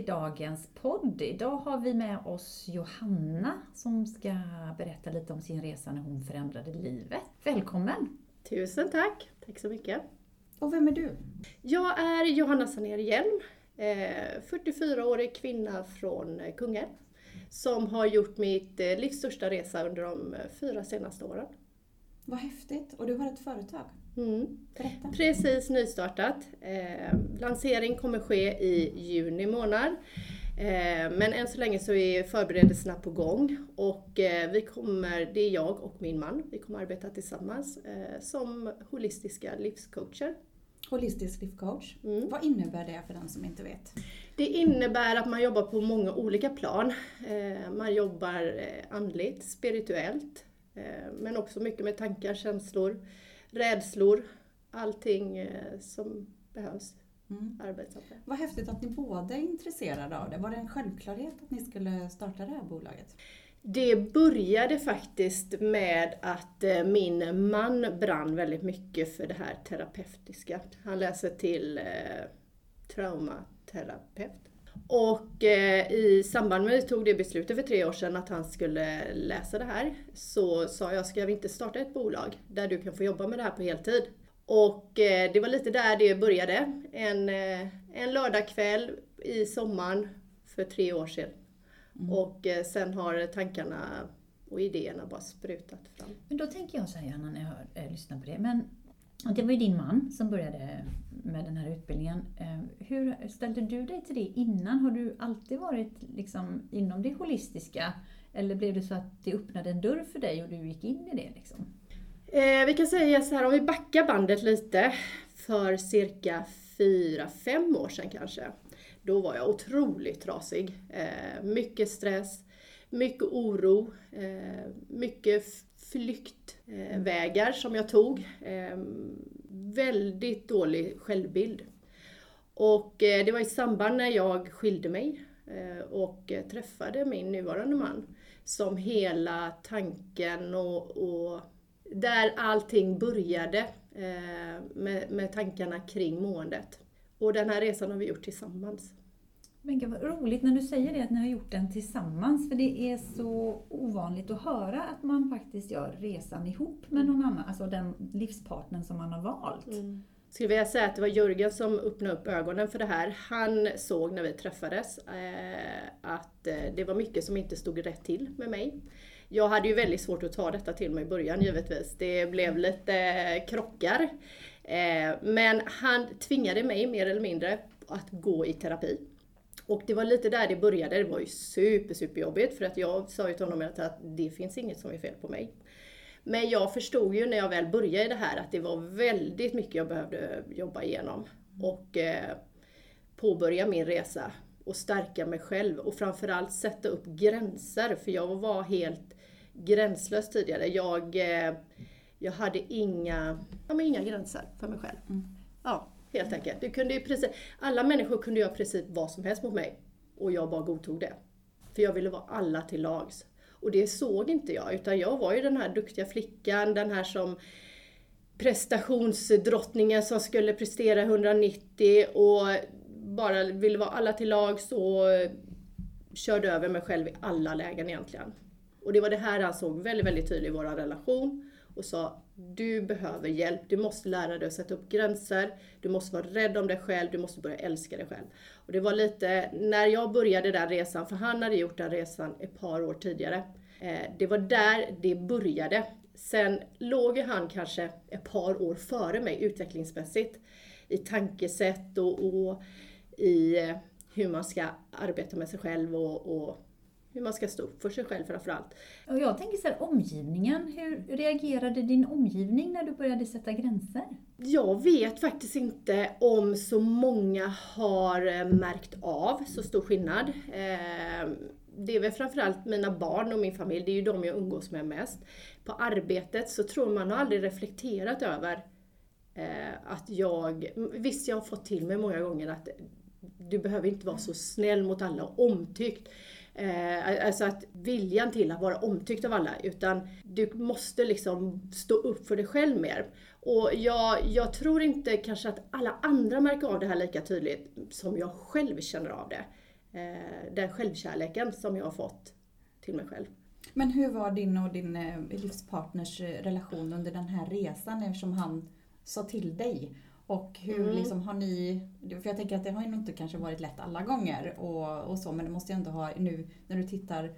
till dagens podd. Idag har vi med oss Johanna som ska berätta lite om sin resa när hon förändrade livet. Välkommen! Tusen tack! Tack så mycket! Och vem är du? Jag är Johanna Sanér Hjelm, 44-årig kvinna från Kungälv som har gjort mitt eh, livs största resa under de eh, fyra senaste åren. Vad häftigt! Och du har ett företag? Mm. Precis nystartat. Eh, lansering kommer ske i juni månad. Eh, men än så länge så är förberedelserna på gång och eh, vi kommer, det är jag och min man, vi kommer arbeta tillsammans eh, som holistiska livscoacher. Holistisk livscoach, mm. vad innebär det för den som inte vet? Det innebär att man jobbar på många olika plan. Man jobbar andligt, spirituellt, men också mycket med tankar, känslor, rädslor, allting eh, som behövs. Mm. Vad häftigt att ni båda är intresserade av det. Var det en självklarhet att ni skulle starta det här bolaget? Det började faktiskt med att eh, min man brann väldigt mycket för det här terapeutiska. Han läser till eh, traumaterapeut. Och eh, i samband med att vi tog det beslutet för tre år sedan att han skulle läsa det här så sa jag, ska vi inte starta ett bolag där du kan få jobba med det här på heltid? Och eh, det var lite där det började. En, eh, en lördagkväll i sommaren för tre år sedan. Mm. Och eh, sen har tankarna och idéerna bara sprutat fram. Men då tänker jag så här Johanna, när jag hör, äh, lyssnar på det. Men det var ju din man som började med den här utbildningen. Eh, hur ställde du dig till det innan? Har du alltid varit liksom inom det holistiska? Eller blev det så att det öppnade en dörr för dig och du gick in i det? Liksom? Eh, vi kan säga så här, om vi backar bandet lite, för cirka fyra fem år sedan kanske. Då var jag otroligt trasig. Eh, mycket stress, mycket oro, eh, mycket flyktvägar som jag tog. Ehm, väldigt dålig självbild. Och eh, det var i samband när jag skilde mig eh, och träffade min nuvarande man som hela tanken och, och där allting började eh, med, med tankarna kring måendet. Och den här resan har vi gjort tillsammans. Men gud vad roligt när du säger det, att ni har gjort den tillsammans. För det är så ovanligt att höra att man faktiskt gör resan ihop med någon annan, alltså den livspartnern som man har valt. Mm. Skulle vilja säga att det var Jörgen som öppnade upp ögonen för det här. Han såg när vi träffades eh, att eh, det var mycket som inte stod rätt till med mig. Jag hade ju väldigt svårt att ta detta till mig i början givetvis. Det blev lite eh, krockar. Eh, men han tvingade mig mer eller mindre att gå i terapi. Och det var lite där det började. Det var ju super, super jobbigt för att jag sa ju till honom att det finns inget som är fel på mig. Men jag förstod ju när jag väl började i det här att det var väldigt mycket jag behövde jobba igenom. Och eh, påbörja min resa och stärka mig själv och framförallt sätta upp gränser för jag var helt gränslös tidigare. Jag, eh, jag hade inga, ja, men inga gränser för mig själv. Mm. Ja, helt enkelt. Du kunde ju precis, alla människor kunde göra precis vad som helst mot mig och jag bara godtog det. För jag ville vara alla till lags. Och det såg inte jag, utan jag var ju den här duktiga flickan, den här som prestationsdrottningen som skulle prestera 190 och bara ville vara alla till lags och körde över mig själv i alla lägen egentligen. Och det var det här han såg väldigt, väldigt tydligt i vår relation och sa du behöver hjälp, du måste lära dig att sätta upp gränser, du måste vara rädd om dig själv, du måste börja älska dig själv. Och det var lite, när jag började den resan, för han hade gjort den resan ett par år tidigare, eh, det var där det började. Sen låg han kanske ett par år före mig utvecklingsmässigt i tankesätt och, och i eh, hur man ska arbeta med sig själv och, och hur man ska stå upp för sig själv framförallt. Och jag tänker så här, omgivningen. Hur reagerade din omgivning när du började sätta gränser? Jag vet faktiskt inte om så många har eh, märkt av så stor skillnad. Eh, det är väl framförallt mina barn och min familj, det är ju de jag umgås med mest. På arbetet så tror man har aldrig reflekterat över eh, att jag, visst jag har fått till mig många gånger att du behöver inte vara så snäll mot alla och omtyckt. Eh, alltså att viljan till att vara omtyckt av alla, utan du måste liksom stå upp för dig själv mer. Och jag, jag tror inte kanske att alla andra märker av det här lika tydligt som jag själv känner av det. eh, den självkärleken som jag har fått till mig själv. Men hur var din och din eh, livspartners eh, relation under den här resan eftersom han sa till dig? Och hur Mm. liksom har ni, för jag tänker att det har ju inte kanske varit lätt alla gånger och, och så men det måste ju ändå ha nu när du tittar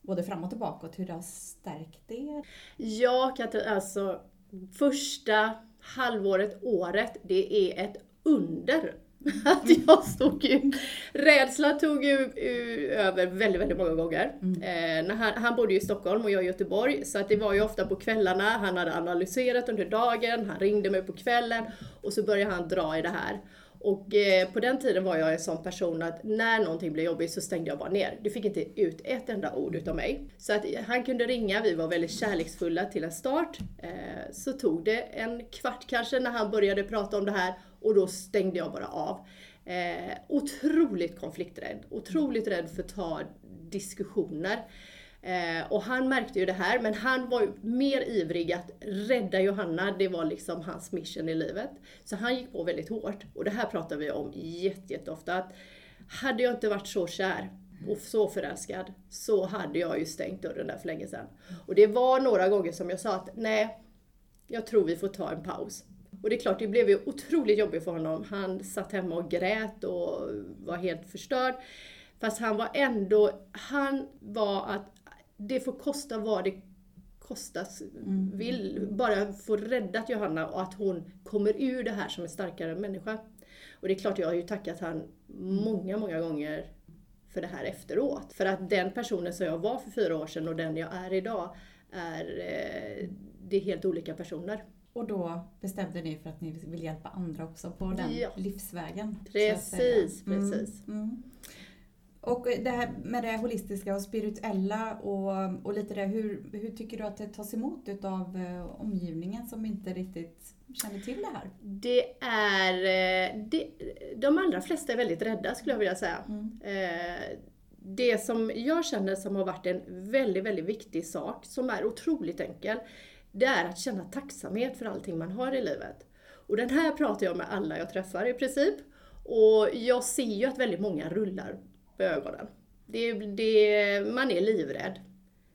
både fram och tillbaka hur det har stärkt er. Ja, alltså första halvåret, året, det är ett under. Att jag stod ju, rädslan tog ju, ju över väldigt, väldigt många gånger. Mm. Eh, han, han bodde ju i Stockholm och jag i Göteborg, så att det var ju ofta på kvällarna, han hade analyserat under dagen, han ringde mig på kvällen och så började han dra i det här. Och eh, på den tiden var jag en sån person att när någonting blev jobbigt så stängde jag bara ner. Du fick inte ut ett enda ord utav mig. Så att han kunde ringa, vi var väldigt kärleksfulla till en start. Eh, så tog det en kvart kanske när han började prata om det här och då stängde jag bara av. Eh, otroligt konflikträdd, otroligt rädd för att ta diskussioner. Eh, och han märkte ju det här, men han var ju mer ivrig att rädda Johanna, det var liksom hans mission i livet. Så han gick på väldigt hårt. Och det här pratar vi om jätte, jätteofta. Att hade jag inte varit så kär och så förälskad så hade jag ju stängt dörren där för länge sedan. Och det var några gånger som jag sa att nej, jag tror vi får ta en paus. Och det är klart, det blev ju otroligt jobbigt för honom. Han satt hemma och grät och var helt förstörd. Fast han var ändå, han var att det får kosta vad det kostas vill. Bara få räddat Johanna och att hon kommer ur det här som en starkare människa. Och det är klart, jag har ju tackat han många, många gånger för det här efteråt. För att den personen som jag var för fyra år sedan och den jag är idag är, eh, det är helt olika personer. Och då bestämde ni för att ni vill hjälpa andra också på den Ja. livsvägen. Precis, Mm, precis. Mm. Och det här med det holistiska och spirituella och, och lite det, hur, hur tycker du att det tas emot utav eh, omgivningen som inte riktigt känner till det här? Det är, eh, det, de allra flesta är väldigt rädda skulle jag vilja säga. Mm. Eh, Det som jag känner som har varit en väldigt, väldigt viktig sak, som är otroligt enkel, det är att känna tacksamhet för allting man har i livet. Och den här pratar jag med alla jag träffar i princip. Och jag ser ju att väldigt många rullar på ögonen. Det, det, man är livrädd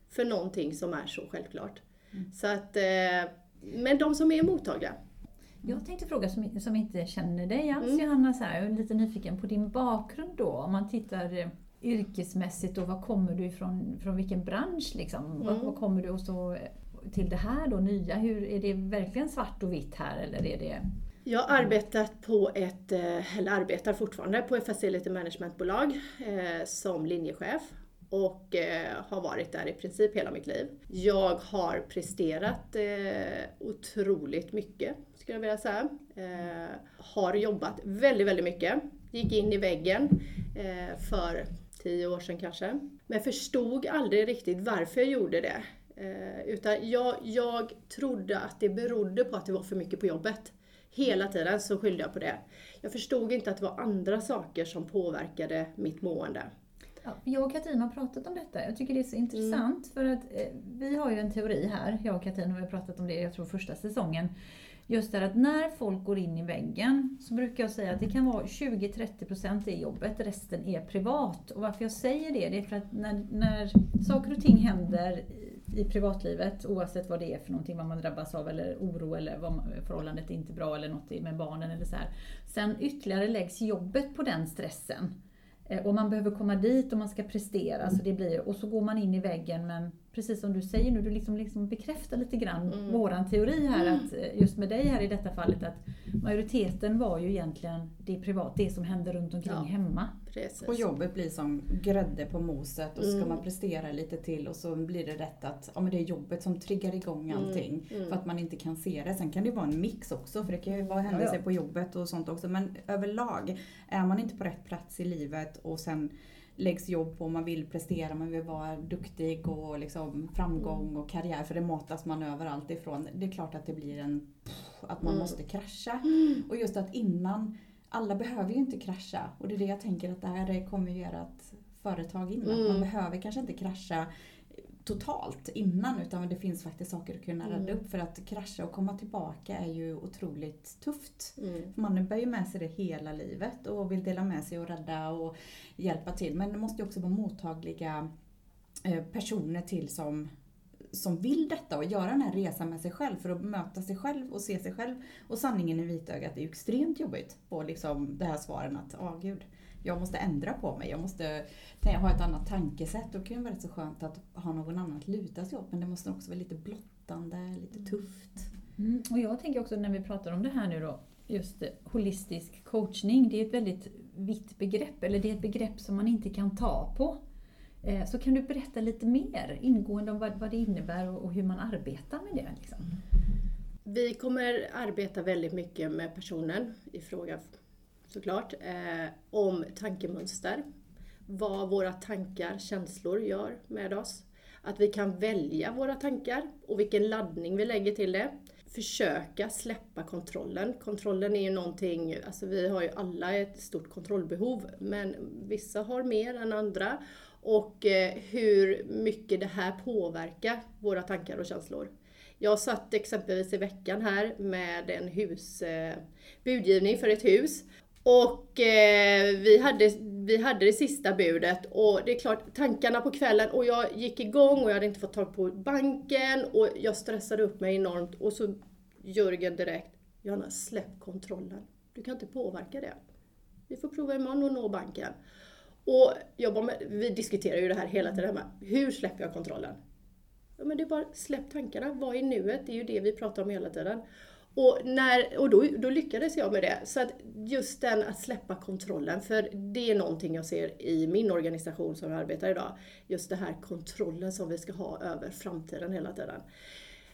för någonting som är så självklart. Så att, eh, men de som är mottagliga, Jag tänkte fråga som, som inte känner dig alls Mm. Johanna, så här, jag är lite nyfiken på din bakgrund då. Om man tittar eh, yrkesmässigt och var kommer du ifrån, från vilken bransch liksom? Var, Mm. var kommer du och så eh, till det här då nya? Hur, är det verkligen svart och vitt här eller är det... Jag har arbetat på ett, eh, eller arbetar fortfarande på ett facility managementbolag eh, som linjechef och eh, har varit där i princip hela mitt liv. Jag har presterat eh, otroligt mycket, skulle jag vilja säga. Eh, har jobbat väldigt, väldigt mycket. Gick in i väggen eh, för tio år sedan kanske. Men förstod aldrig riktigt varför jag gjorde det. Eh, utan jag, jag trodde att det berodde på att det var för mycket på jobbet. Hela tiden så skyllde jag på det. Jag förstod inte att det var andra saker som påverkade mitt mående. Ja, jag och Katrin har pratat om detta. Jag tycker det är så intressant för att eh, vi har ju en teori här, jag och Katrin har pratat om det, jag tror första säsongen. Just det att när folk går in i väggen så brukar jag säga att det kan vara 20-30% i jobbet, resten är privat. Och varför jag säger det, det är för att när, när saker och ting händer i, privatlivet, oavsett vad det är för någonting, vad man drabbas av eller oro eller vad man, förhållandet är inte bra eller något med barnen eller så här. Sen ytterligare läggs jobbet på den stressen. Eh, Och man behöver komma dit och man ska prestera. Så det blir, och så går man in i väggen men precis som du säger nu, du liksom, liksom bekräftar lite grann Mm. våran teori här. Att, eh, just med dig här i detta fallet att majoriteten var ju egentligen det privat, det som hände runt omkring Ja. hemma. Precis. Och jobbet blir som grädde på moset och så ska Mm. man prestera lite till och så blir det rätt att ja, men det är jobbet som triggar igång Mm, allting. mm. För att man inte kan se det. Sen kan det ju vara en mix också för det kan ju vara händelser Ja, ja. på jobbet och sånt också. Men överlag, är man inte på rätt plats i livet och sen läggs jobb på man vill prestera, man vill vara duktig och liksom framgång och karriär för det matas man överallt ifrån. Det är klart att det blir en att man Mm. måste krascha. Och just att innan, alla behöver ju inte krascha. Och det är det jag tänker att det här kommer ju ert företag in med. Att Man Mm. behöver kanske inte krascha totalt innan utan det finns faktiskt saker att kunna rädda Mm. upp för att krascha och komma tillbaka är ju otroligt tufft. Mm. Man bär ju med sig det hela livet och vill dela med sig och rädda och hjälpa till. Men det måste ju också vara mottagliga eh, personer till som, som vill detta och göra den här resan med sig själv för att möta sig själv och se sig själv. Och sanningen i vitögat är ju extremt jobbigt på liksom det här svaren att, ja gud, jag måste ändra på mig, jag måste ha ett annat tankesätt. Då kan det vara rätt så skönt att ha någon annan att luta sig åt men det måste också vara lite blottande, lite tufft. Mm, och jag tänker också när vi pratar om det här nu då, just holistisk coachning, det är ett väldigt vitt begrepp, eller det är ett begrepp som man inte kan ta på. Eh, så kan du berätta lite mer ingående om vad, det innebär och, och hur man arbetar med det? Liksom? Vi kommer arbeta väldigt mycket med personen i fråga såklart, eh, om tankemönster. Vad våra tankar, känslor gör med oss. Att vi kan välja våra tankar och vilken laddning vi lägger till det. Försöka släppa kontrollen. Kontrollen är ju någonting, alltså vi har ju alla ett stort kontrollbehov men vissa har mer än andra. Och eh, hur mycket det här påverkar våra tankar och känslor. Jag satt exempelvis i veckan här med en hus, eh, budgivning för ett hus. Och eh, vi, hade, vi hade det sista budet och det är klart, tankarna på kvällen och jag gick igång och jag hade inte fått tag på banken och jag stressade upp mig enormt och så Jörgen direkt, Johanna släpp kontrollen. Du kan inte påverka det. Vi får prova imorgon att nå banken. Och jobbar med, vi diskuterar ju det här hela tiden, med, hur släpper jag kontrollen? Ja, men det är bara släpp tankarna, vad är nuet, det är ju det vi pratar om hela tiden. Och, när, och då, då lyckades jag med det. Så att just den att släppa kontrollen, för det är någonting jag ser i min organisation som jag arbetar idag. Just det här kontrollen som vi ska ha över framtiden hela tiden.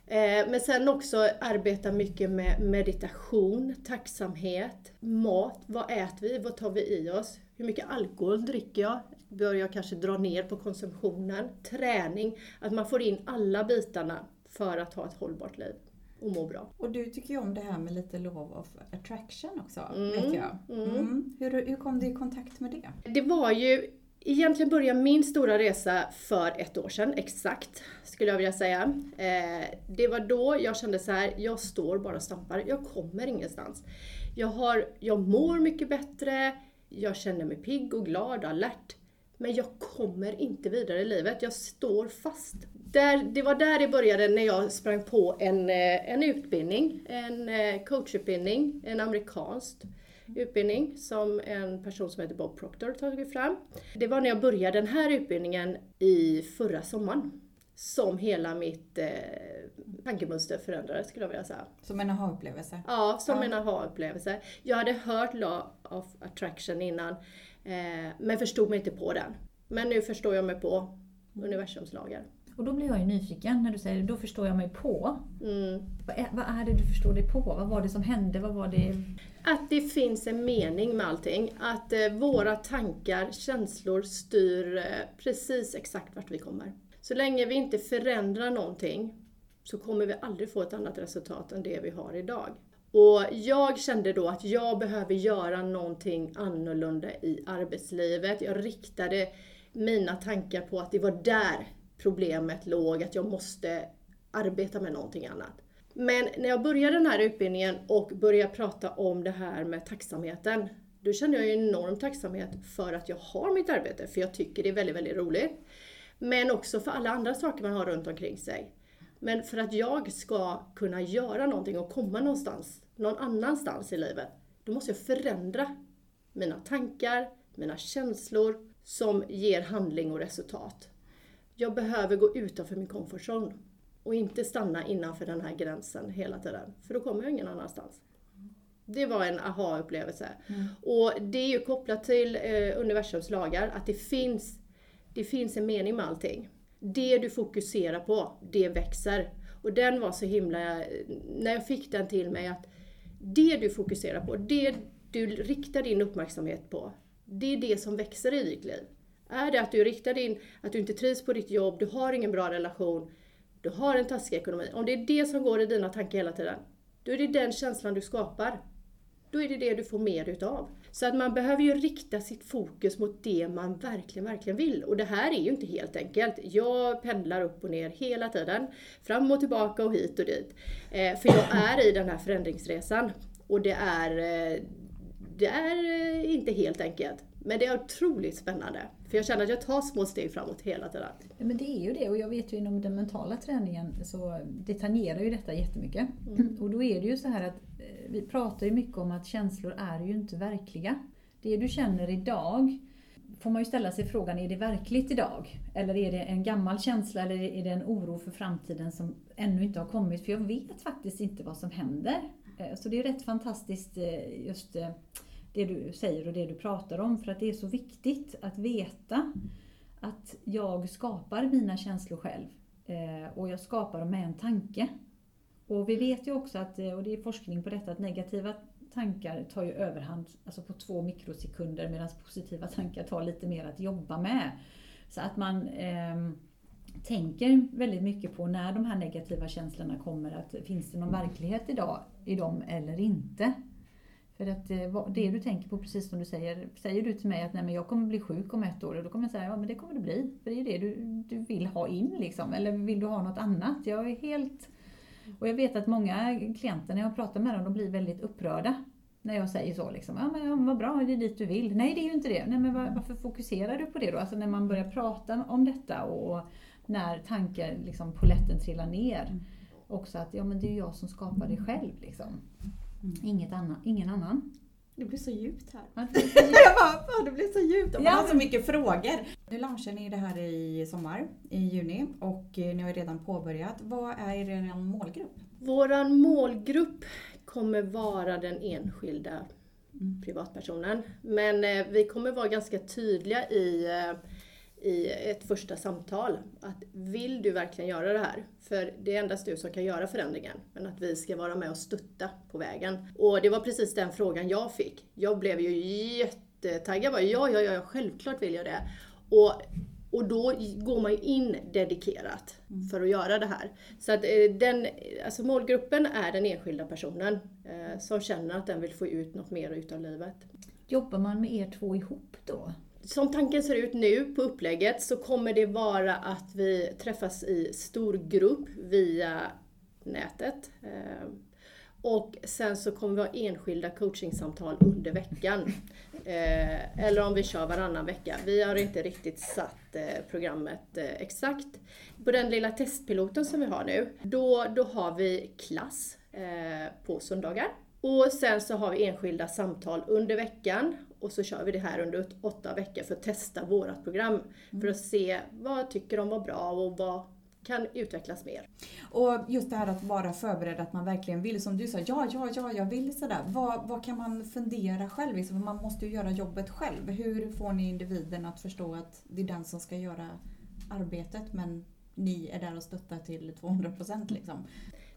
Eh, Men sen också arbeta mycket med meditation, tacksamhet, mat. Vad äter vi? Vad tar vi i oss? Hur mycket alkohol dricker jag? Bör jag kanske dra ner på konsumtionen? Träning. Att man får in alla bitarna för att ha ett hållbart liv och må bra. Och du tycker ju om det här med lite law of attraction också, Mm, vet jag. mm. Mm. Hur, hur kom du i kontakt med det? Det var ju, egentligen började min stora resa för ett år sedan, exakt, skulle jag vilja säga. Eh, det var då jag kände så här, jag står bara och stampar, jag kommer ingenstans. Jag, har, jag mår mycket bättre, jag känner mig pigg och glad och alert. Men jag kommer inte vidare i livet, jag står fast. Där, det var där det började när jag sprang på en, eh, en utbildning, en eh, coachutbildning, en amerikansk utbildning som en person som heter Bob Proctor tagit fram. Det var när jag började den här utbildningen i förra sommaren som hela mitt eh, tankemönster förändrades skulle jag vilja säga. Som en aha-upplevelse? Ja, som Ja. en aha-upplevelse. Jag hade hört Law of Attraction innan, eh, men förstod mig inte på den. Men nu förstår jag mig på universums lagar. Och då blir jag ju nyfiken när du säger då förstår jag mig på. Mm. Vad är, vad är det du förstår dig på? Vad var det som hände? Vad var det? Att det finns en mening med allting. Att eh, våra tankar, känslor styr eh, precis exakt vart vi kommer. Så länge vi inte förändrar någonting så kommer vi aldrig få ett annat resultat än det vi har idag. Och jag kände då att jag behöver göra någonting annorlunda i arbetslivet. Jag riktade mina tankar på att det var där problemet låg, att jag måste arbeta med någonting annat. Men när jag började den här utbildningen och började prata om det här med tacksamheten, då kände jag en enorm tacksamhet för att jag har mitt arbete, för jag tycker det är väldigt, väldigt roligt. Men också för alla andra saker man har runt omkring sig. Men för att jag ska kunna göra någonting och komma någonstans, någon annanstans i livet, då måste jag förändra mina tankar, mina känslor som ger handling och resultat. Jag behöver gå utanför min comfort zone och inte stanna innanför den här gränsen hela tiden, för då kommer jag ingen annanstans. Det var en aha-upplevelse. Och det är ju kopplat till eh, universums lagar, att det finns, det finns en mening med allting. Det du fokuserar på, det växer. Och den var så himla, när jag fick den till mig att det du fokuserar på, det du riktar din uppmärksamhet på, det är det som växer i ditt liv. Är det att du riktar din, att du inte trivs på ditt jobb, du har ingen bra relation, du har en taskig ekonomi. Om det är det som går i dina tankar hela tiden, då är det den känslan du skapar. då är det det du får mer utav. Så att man behöver ju rikta sitt fokus mot det man verkligen, verkligen vill. Och det här är ju inte helt enkelt. Jag pendlar upp och ner hela tiden. Fram och tillbaka och hit och dit. Eh, för jag är i den här förändringsresan. Och det är, eh, det är eh, inte helt enkelt. Men det är otroligt spännande. För jag känner att jag tar små steg framåt hela tiden. Men det är ju det och jag vet ju inom den mentala träningen så det tangerar ju detta jättemycket. Mm. Och då är det ju så här att vi pratar ju mycket om att känslor är ju inte verkliga. Det du känner idag får man ju ställa sig frågan, är det verkligt idag? Eller är det en gammal känsla eller är det en oro för framtiden som ännu inte har kommit? För jag vet faktiskt inte vad som händer. Eh, så det är rätt fantastiskt eh, just eh, det du säger och det du pratar om. För att det är så viktigt att veta att jag skapar mina känslor själv. Och jag skapar dem med en tanke. Och vi vet ju också att, eh, och det är forskning på detta, att negativa tankar tar ju överhand alltså på två mikrosekunder medan positiva tankar tar lite mer att jobba med. Så att man eh, tänker väldigt mycket på när de här negativa känslorna kommer, att finns det någon verklighet idag i dem eller inte? För att eh, det du tänker på, precis som du säger, säger du till mig att nej, men jag kommer bli sjuk om ett år, och då kommer jag säga ja men det kommer du bli. För det är det du, du vill ha in liksom. Eller vill du ha något annat? Jag är helt... Och jag vet att många klienter när jag pratar med dem, de blir väldigt upprörda. När jag säger så liksom, ja men vad bra, det är dit du vill. Nej det är ju inte det. Nej men varför fokuserar du på det då? Alltså när man börjar prata om detta och när tankar, liksom poletten trillar ner. Mm. Också att ja men det är jag som skapar det själv liksom. Mm. Inget annan, ingen annan. Det blir så djupt här. bara, det blir så djupt. Och man har så mycket frågor. Nu launchar ni det här i sommar, i juni, och eh, ni har redan påbörjat. Vad är er målgrupp? Våran målgrupp kommer vara den enskilda mm. privatpersonen. Men eh, vi kommer vara ganska tydliga i eh, i ett första samtal. Att vill du verkligen göra det här? För det är endast du som kan göra förändringen. Men att vi ska vara med och stötta på vägen. Och det var precis den frågan jag fick. Jag blev ju jättetaggad. Ja, ja, ja, självklart vill jag det. Och, och då går man ju in dedikerat mm. för att göra det här. Så att eh, den, alltså målgruppen är den enskilda personen eh, som känner att den vill få ut något mer utav livet. Jobbar man med er två ihop då? som tanken ser ut nu på upplägget så kommer det vara att vi träffas i stor grupp via nätet. Eh, och sen så kommer vi ha enskilda coachingsamtal under veckan. Eh, eller om vi kör varannan vecka. Vi har inte riktigt satt eh, programmet exakt. På den lilla testpiloten som vi har nu, då, då har vi klass på söndagar. Och sen så har vi enskilda samtal under veckan och så kör vi det här under åtta veckor för att testa vårat program. Mm. För att se vad tycker de var bra och vad kan utvecklas mer. Och just det här att vara förberedd, att man verkligen vill. Som du sa, ja, ja, ja, jag vill sådär. Vad, vad kan man fundera själv? Liksom? Man måste ju göra jobbet själv. Hur får ni individen att förstå att det är den som ska göra arbetet men ni är där och stöttar till 200% liksom?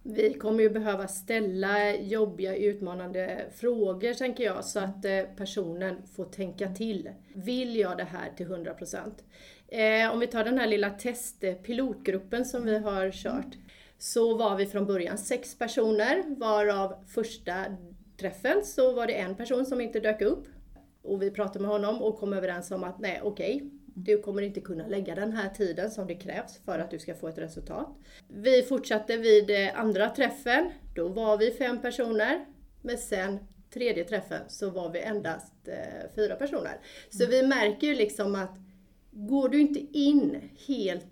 vi kommer ju behöva ställa jobbiga, utmanande frågor tänker jag, så att eh, personen får tänka till. Vill jag det här till 100%? Eh, om vi tar den här lilla testpilotgruppen som vi har kört, så var vi från början sex personer, varav första träffen så var det en person som inte dök upp. Och vi pratade med honom och kom överens om att nej, okej, okay, du kommer inte kunna lägga den här tiden som det krävs för att du ska få ett resultat. Vi fortsatte vid eh, andra träffen. Då var vi fem personer. Men sen tredje träffen så var vi endast eh, fyra personer. Så mm. vi märker ju liksom att går du inte in helt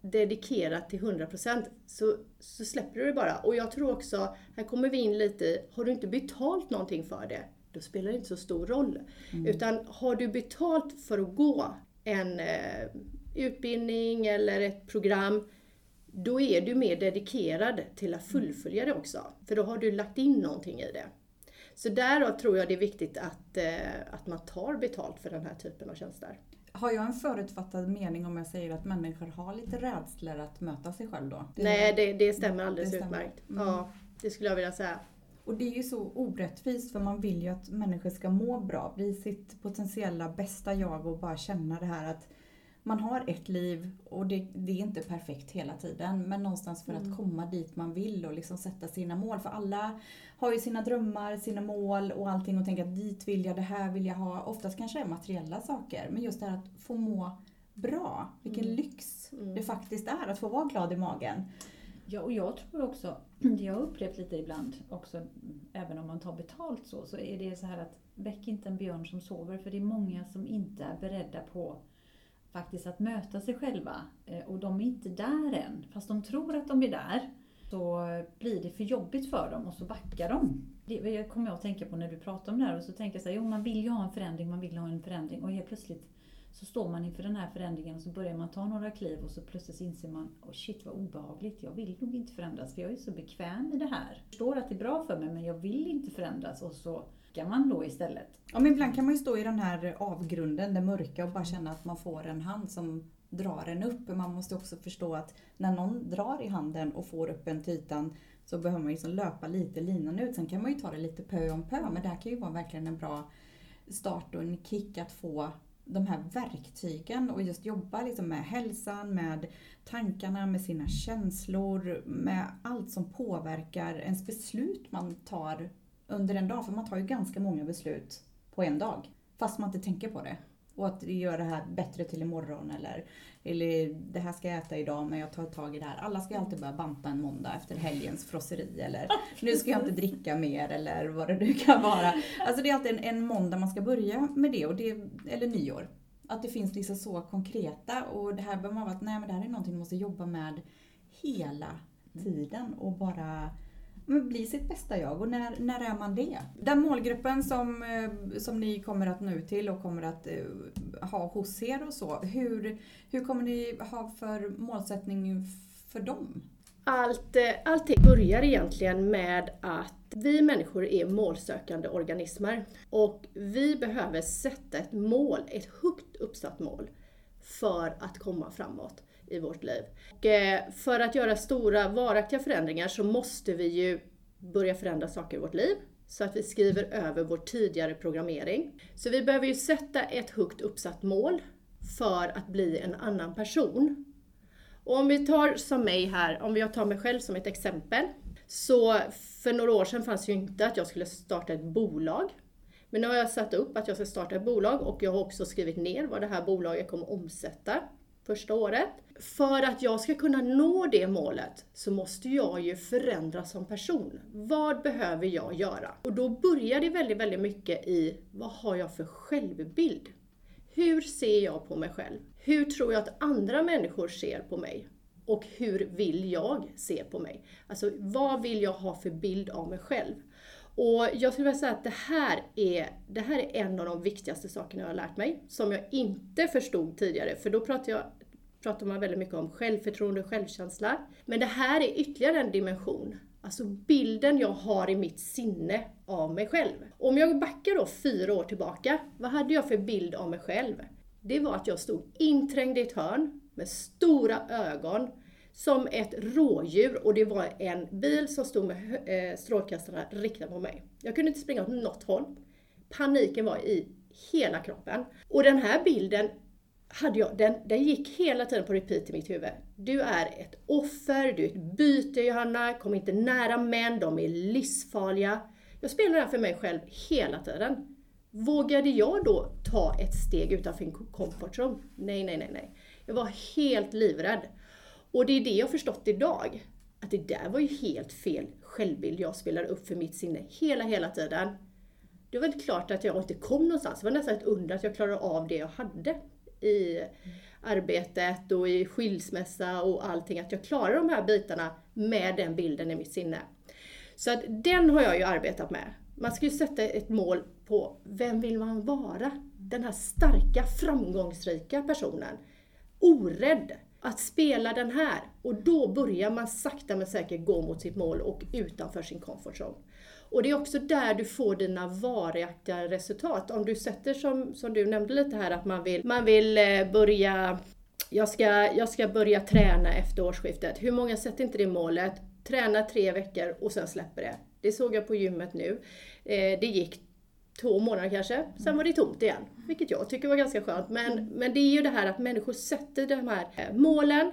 dedikerat till 100% så, så släpper du det bara. Och jag tror också, här kommer vi in lite i, har du inte betalt någonting för det, då spelar det inte så stor roll. Mm. Utan har du betalt för att gå en eh, utbildning eller ett program, då är du mer dedikerad till att fullfölja det också. För då har du lagt in någonting i det. Så därav tror jag det är viktigt att, eh, att man tar betalt för den här typen av tjänster. Har jag en förutfattad mening om jag säger att människor har lite rädslor att möta sig själv då? Det Nej, det, det stämmer alldeles det stämmer. utmärkt. Mm. Ja, det skulle jag vilja säga. Och det är ju så orättvist för man vill ju att människor ska må bra, bli sitt potentiella bästa jag och bara känna det här att man har ett liv och det, det, är inte perfekt hela tiden. Men någonstans för mm. att komma dit man vill och liksom sätta sina mål. För alla har ju sina drömmar, sina mål och allting och tänker att dit vill jag, det här vill jag ha. Oftast kanske det är materiella saker. Men just det här att få må bra. Vilken mm. lyx mm. det faktiskt är att få vara glad i magen. Ja, och jag tror också, det jag har upplevt lite ibland också, även om man tar betalt så, så är det så här att väck inte en björn som sover. För det är många som inte är beredda på faktiskt att möta sig själva. Eh, och de är inte där än. Fast de tror att de är där. Så blir det för jobbigt för dem och så backar de. Det kommer jag att tänka på när du pratar om det här. Och så tänker jag så här, jo man vill ju ha en förändring, man vill ha en förändring. Och helt plötsligt så står man inför den här förändringen och så börjar man ta några kliv och så plötsligt inser man, oh shit vad obehagligt, jag vill nog inte förändras för jag är så bekväm i det här. Jag förstår att det är bra för mig men jag vill inte förändras och så backar man då istället. Ja men ibland kan man ju stå i den här avgrunden, det mörka och bara känna att man får en hand som drar en upp. Man måste också förstå att när någon drar i handen och får upp en till ytan så behöver man liksom löpa lite linan ut. Sen kan man ju ta det lite pö om pö men det här kan ju vara verkligen en bra start och en kick att få de här verktygen och just jobba liksom med hälsan, med tankarna, med sina känslor, med allt som påverkar ens beslut man tar under en dag. För man tar ju ganska många beslut på en dag. Fast man inte tänker på det. Och att göra det här bättre till imorgon eller, eller det här ska jag äta idag men jag tar tag i det här. Alla ska ju alltid börja banta en måndag efter helgens frosseri eller nu ska jag inte dricka mer eller vad det nu kan vara. Alltså det är alltid en, en måndag man ska börja med det, och det eller nyår. Att det finns liksom så konkreta och det här behöver man vara att nej men det här är någonting man måste jobba med hela tiden och bara bli sitt bästa jag och när, när är man det? Den målgruppen som, eh, som ni kommer att nå ut till och kommer att eh, ha hos er och så, hur, hur kommer ni ha för målsättning för dem? Allt, eh, allting börjar egentligen med att vi människor är målsökande organismer och vi behöver sätta ett mål, ett högt uppsatt mål, för att komma framåt i vårt liv. Och eh, för att göra stora varaktiga förändringar så måste vi ju börja förändra saker i vårt liv så att vi skriver över vår tidigare programmering. Så vi behöver ju sätta ett högt uppsatt mål för att bli en annan person. Och om vi tar som mig här, om jag tar mig själv som ett exempel. Så för några år sedan fanns ju inte att jag skulle starta ett bolag. Men nu har jag satt upp att jag ska starta ett bolag och jag har också skrivit ner vad det här bolaget kommer omsätta första året. För att jag ska kunna nå det målet så måste jag ju förändras som person. Vad behöver jag göra? Och då börjar det väldigt, väldigt mycket i vad har jag för självbild? Hur ser jag på mig själv? Hur tror jag att andra människor ser på mig? Och hur vill jag se på mig? Alltså vad vill jag ha för bild av mig själv? Och jag skulle vilja säga att det här, är, det här är en av de viktigaste sakerna jag har lärt mig, som jag inte förstod tidigare, för då pratade jag pratar man väldigt mycket om självförtroende och självkänsla. Men det här är ytterligare en dimension. Alltså bilden jag har i mitt sinne av mig själv. Om jag backar då fyra år tillbaka, vad hade jag för bild av mig själv? Det var att jag stod inträngd i ett hörn med stora ögon som ett rådjur och det var en bil som stod med eh, strålkastarna riktade på mig. Jag kunde inte springa åt något håll. Paniken var i hela kroppen. Och den här bilden hade jag, den, den gick hela tiden på repeat i mitt huvud. Du är ett offer, du är ett byte Johanna, kom inte nära män, de är livsfarliga. Jag spelade den för mig själv hela tiden. Vågade jag då ta ett steg utanför min comfort zone? Nej, nej, nej, nej. Jag var helt livrädd. Och det är det jag förstått idag. Att det där var ju helt fel självbild jag spelade upp för mitt sinne hela, hela tiden. Det var inte klart att jag inte kom någonstans. Det var nästan ett under att jag klarade av det jag hade i arbetet och i skilsmässa och allting, att jag klarar de här bitarna med den bilden i mitt sinne. Så att den har jag ju arbetat med. Man ska ju sätta ett mål på vem vill man vara? Den här starka, framgångsrika personen. Orädd. Att spela den här. Och då börjar man sakta men säkert gå mot sitt mål och utanför sin comfort zone. Och det är också där du får dina varaktiga resultat. Om du sätter som, som du nämnde lite här att man vill, man vill eh, börja jag ska, jag ska börja träna efter årsskiftet. Hur många sätter inte det målet? Träna tre veckor och sen släpper det. Det såg jag på gymmet nu. Eh, det gick två månader kanske, sen var det tomt igen. Vilket jag tycker var ganska skönt. Men, men det är ju det här att människor sätter de här eh, målen,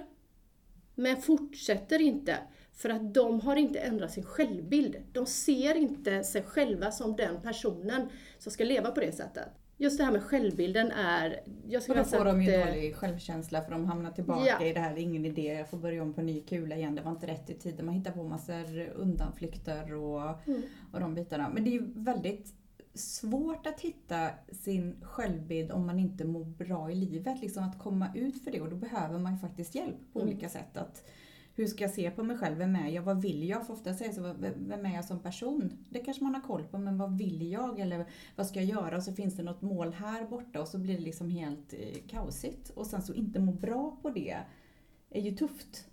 men fortsätter inte. För att de har inte ändrat sin självbild. De ser inte sig själva som den personen som ska leva på det sättet. Just det här med självbilden är... Jag och då får de ju eh, dålig självkänsla för de hamnar tillbaka ja. i det här, det är ingen idé, jag får börja om på ny kula igen, det var inte rätt i tiden. Man hittar på massor undanflykter och, mm. och de bitarna. Men det är ju väldigt svårt att hitta sin självbild om man inte mår bra i livet. Liksom att komma ut för det och då behöver man ju faktiskt hjälp på mm. olika sätt. Att, hur ska jag se på mig själv? Vem är jag? Vad vill jag? För ofta säger så, vem är jag som person? Det kanske man har koll på, men vad vill jag? Eller vad ska jag göra? Och så finns det något mål här borta och så blir det liksom helt eh, kaosigt. Och sen så inte må bra på det är ju tufft.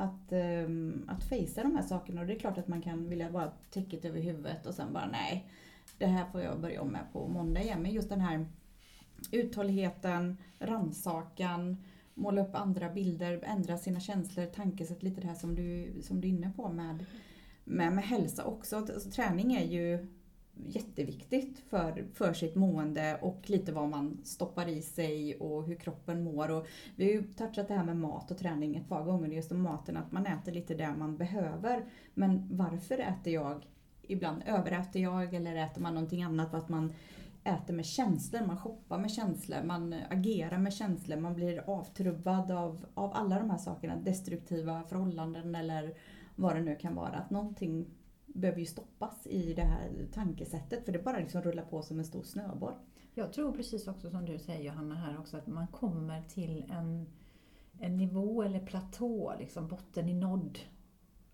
Att, um, att fejsa de här sakerna. Och det är klart att man kan vilja bara täcket över huvudet och sen bara nej, det här får jag börja om med på måndag igen. Men just den här uthålligheten, rannsakan, måla upp andra bilder, ändra sina känslor, tankesätt, lite det här som du, som du är inne på med, med, med hälsa också. Alltså, träning är ju jätteviktigt för, för sitt mående och lite vad man stoppar i sig och hur kroppen mår. Och vi har ju touchat det här med mat och träning ett par gånger, just om maten, att man äter lite det man behöver. Men varför äter jag ibland överäter jag eller äter man någonting annat för att man äter med känslor, man shoppar med känslor, man agerar med känslor, man blir avtrubbad av, av alla de här sakerna, destruktiva förhållanden eller vad det nu kan vara. Att någonting behöver ju stoppas i det här tankesättet för det bara liksom rullar på som en stor snöboll. Jag tror precis också som du säger Johanna här också att man kommer till en, en nivå eller platå, liksom botten i nådd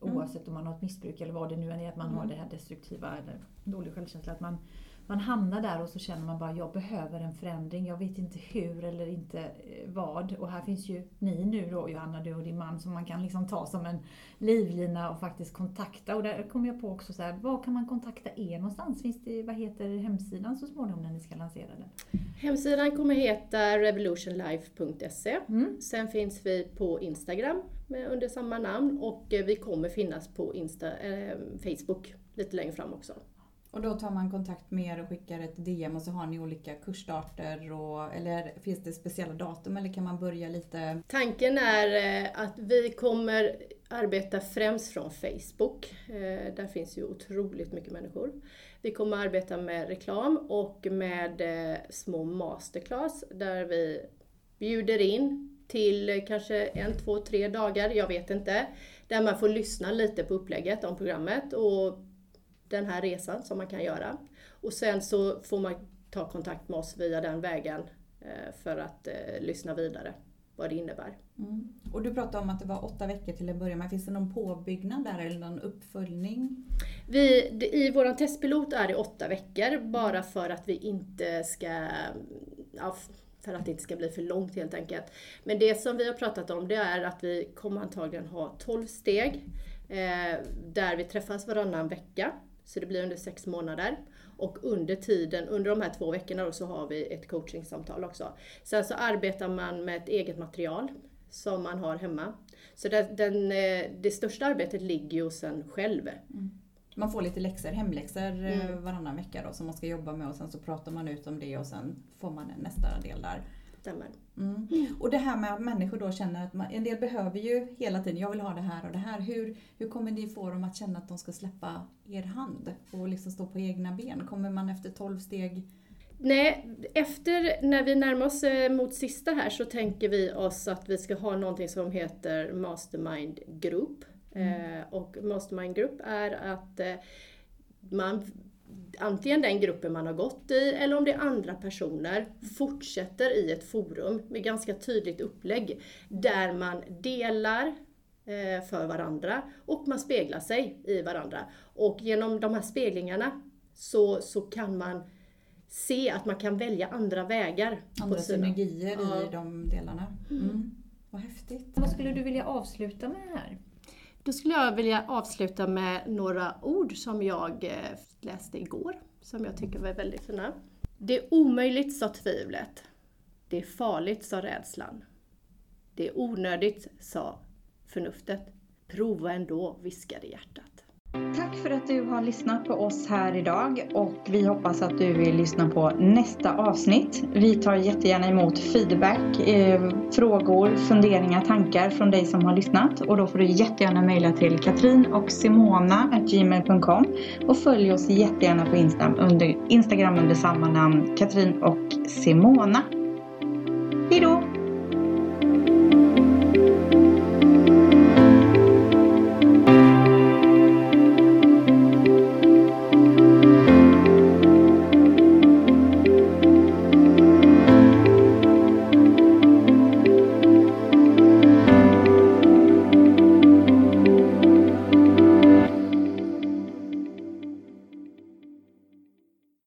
Mm. Oavsett om man har ett missbruk eller vad det nu än är, att man mm. har det här destruktiva eller dålig självkänsla. Att man, man hamnar där och så känner man bara, jag behöver en förändring. Jag vet inte hur eller inte eh, vad. Och här finns ju ni nu då, Johanna, du och din man, som man kan liksom ta som en livlina och faktiskt kontakta. Och där kommer jag på också så här, var kan man kontakta er någonstans? Finns det, vad heter hemsidan så småningom när ni ska lansera den? Hemsidan kommer heta revolutionlife.se. Mm. Sen finns vi på Instagram med, under samma namn och eh, vi kommer finnas på Insta, eh, Facebook lite längre fram också. Och då tar man kontakt med er och skickar ett DM och så har ni olika kursstarter och, eller finns det speciella datum eller kan man börja lite? Tanken är eh, att vi kommer arbeta främst från Facebook. Eh, där finns ju otroligt mycket människor. Vi kommer arbeta med reklam och med små masterclass där vi bjuder in till kanske en, två, tre dagar, jag vet inte. Där man får lyssna lite på upplägget om programmet och den här resan som man kan göra. Och sen så får man ta kontakt med oss via den vägen eh, för att eh, lyssna vidare vad det innebär. Mm. Och du pratade om att det var åtta veckor till att börja med. Finns det någon påbyggnad där eller någon uppföljning? Vi, I vår testpilot är det åtta veckor bara för att vi inte ska ja, för att det inte ska bli för långt helt enkelt. Men det som vi har pratat om det är att vi kommer antagligen ha 12 steg eh, där vi träffas varannan vecka. Så det blir under sex månader. Och under tiden, under de här två veckorna då, så har vi ett coachingsamtal också. Sen så arbetar man med ett eget material som man har hemma. Så det, den, eh, det största arbetet ligger ju hos en själv. Mm man får lite läxor, hemläxor eh, mm. varannan vecka då, som man ska jobba med och sen så pratar man ut om det och sen får man nästa del där. Stämmer. Mm. Och det här med att människor då känner att man, en del behöver ju hela tiden, jag vill ha det här och det här. Hur, hur kommer ni få dem att känna att de ska släppa er hand och liksom stå på egna ben? Kommer man efter 12 steg Nej, efter när vi närmar oss eh, mot sista här så tänker vi oss att vi ska ha någonting som heter Mastermind Group. Mm. Eh, och Mastermind Group är att eh, man antingen den gruppen man har gått i eller om det är andra personer fortsätter i ett forum med ganska tydligt upplägg där man delar eh, för varandra och man speglar sig i varandra. Och genom de här speglingarna så, så kan man se att man kan välja andra vägar. Andra synergier ja. i de delarna. Mm. Mm. Vad häftigt. Vad skulle du vilja avsluta med här? Då skulle jag vilja avsluta med några ord som jag eh, läste igår, som jag tycker var väldigt fina. Det är omöjligt, sa tvivlet. Det är farligt, sa rädslan. Det är onödigt, sa förnuftet. Prova ändå, viskade hjärtat. Tack för att du har lyssnat på oss här idag och vi hoppas att du vill lyssna på nästa avsnitt. Vi tar jättegärna emot feedback, eh, frågor, funderingar, tankar från dig som har lyssnat och då får du jättegärna mejla till katrin och och följ oss jättegärna på Instagram under, Instagram under samma namn Katrin och Simona.